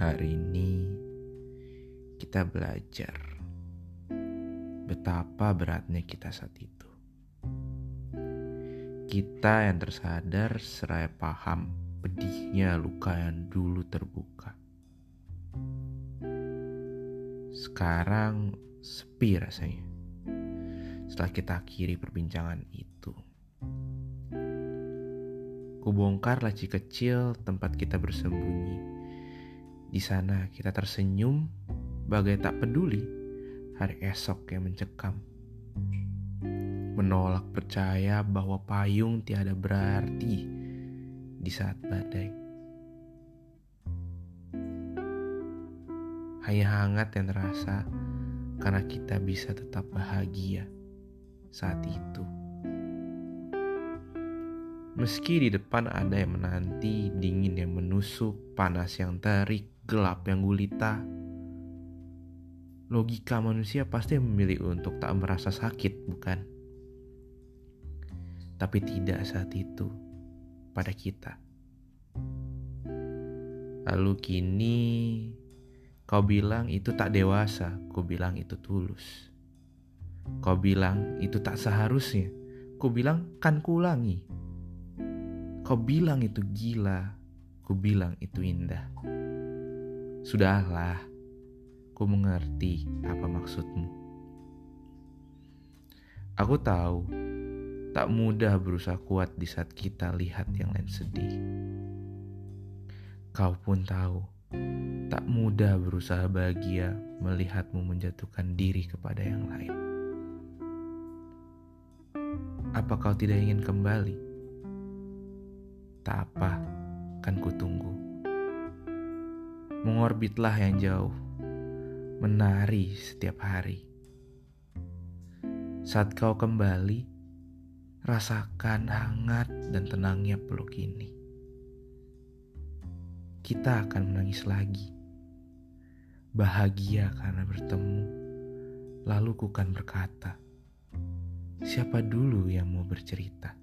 Hari ini kita belajar betapa beratnya kita saat itu. Kita yang tersadar seraya paham pedihnya luka yang dulu terbuka. Sekarang sepi rasanya. Setelah kita akhiri perbincangan itu. Kubongkar laci kecil tempat kita bersembunyi. Di sana kita tersenyum bagai tak peduli hari esok yang mencekam. Menolak percaya bahwa payung tiada berarti di saat badai. Hanya hangat yang terasa karena kita bisa tetap bahagia saat itu. Meski di depan ada yang menanti, dingin yang menusuk, panas yang terik, gelap yang gulita. Logika manusia pasti memilih untuk tak merasa sakit, bukan? Tapi tidak saat itu pada kita. Lalu kini kau bilang itu tak dewasa, ku bilang itu tulus. Kau bilang itu tak seharusnya, ku bilang kan kulangi. Kau bilang itu gila, ku bilang itu indah. Sudahlah, ku mengerti apa maksudmu. Aku tahu, tak mudah berusaha kuat di saat kita lihat yang lain sedih. Kau pun tahu, tak mudah berusaha bahagia melihatmu menjatuhkan diri kepada yang lain. Apa kau tidak ingin kembali? Tak apa, kan ku tunggu. Mengorbitlah yang jauh, menari setiap hari. Saat kau kembali, rasakan hangat dan tenangnya peluk ini. Kita akan menangis lagi. Bahagia karena bertemu. Lalu ku kan berkata, siapa dulu yang mau bercerita?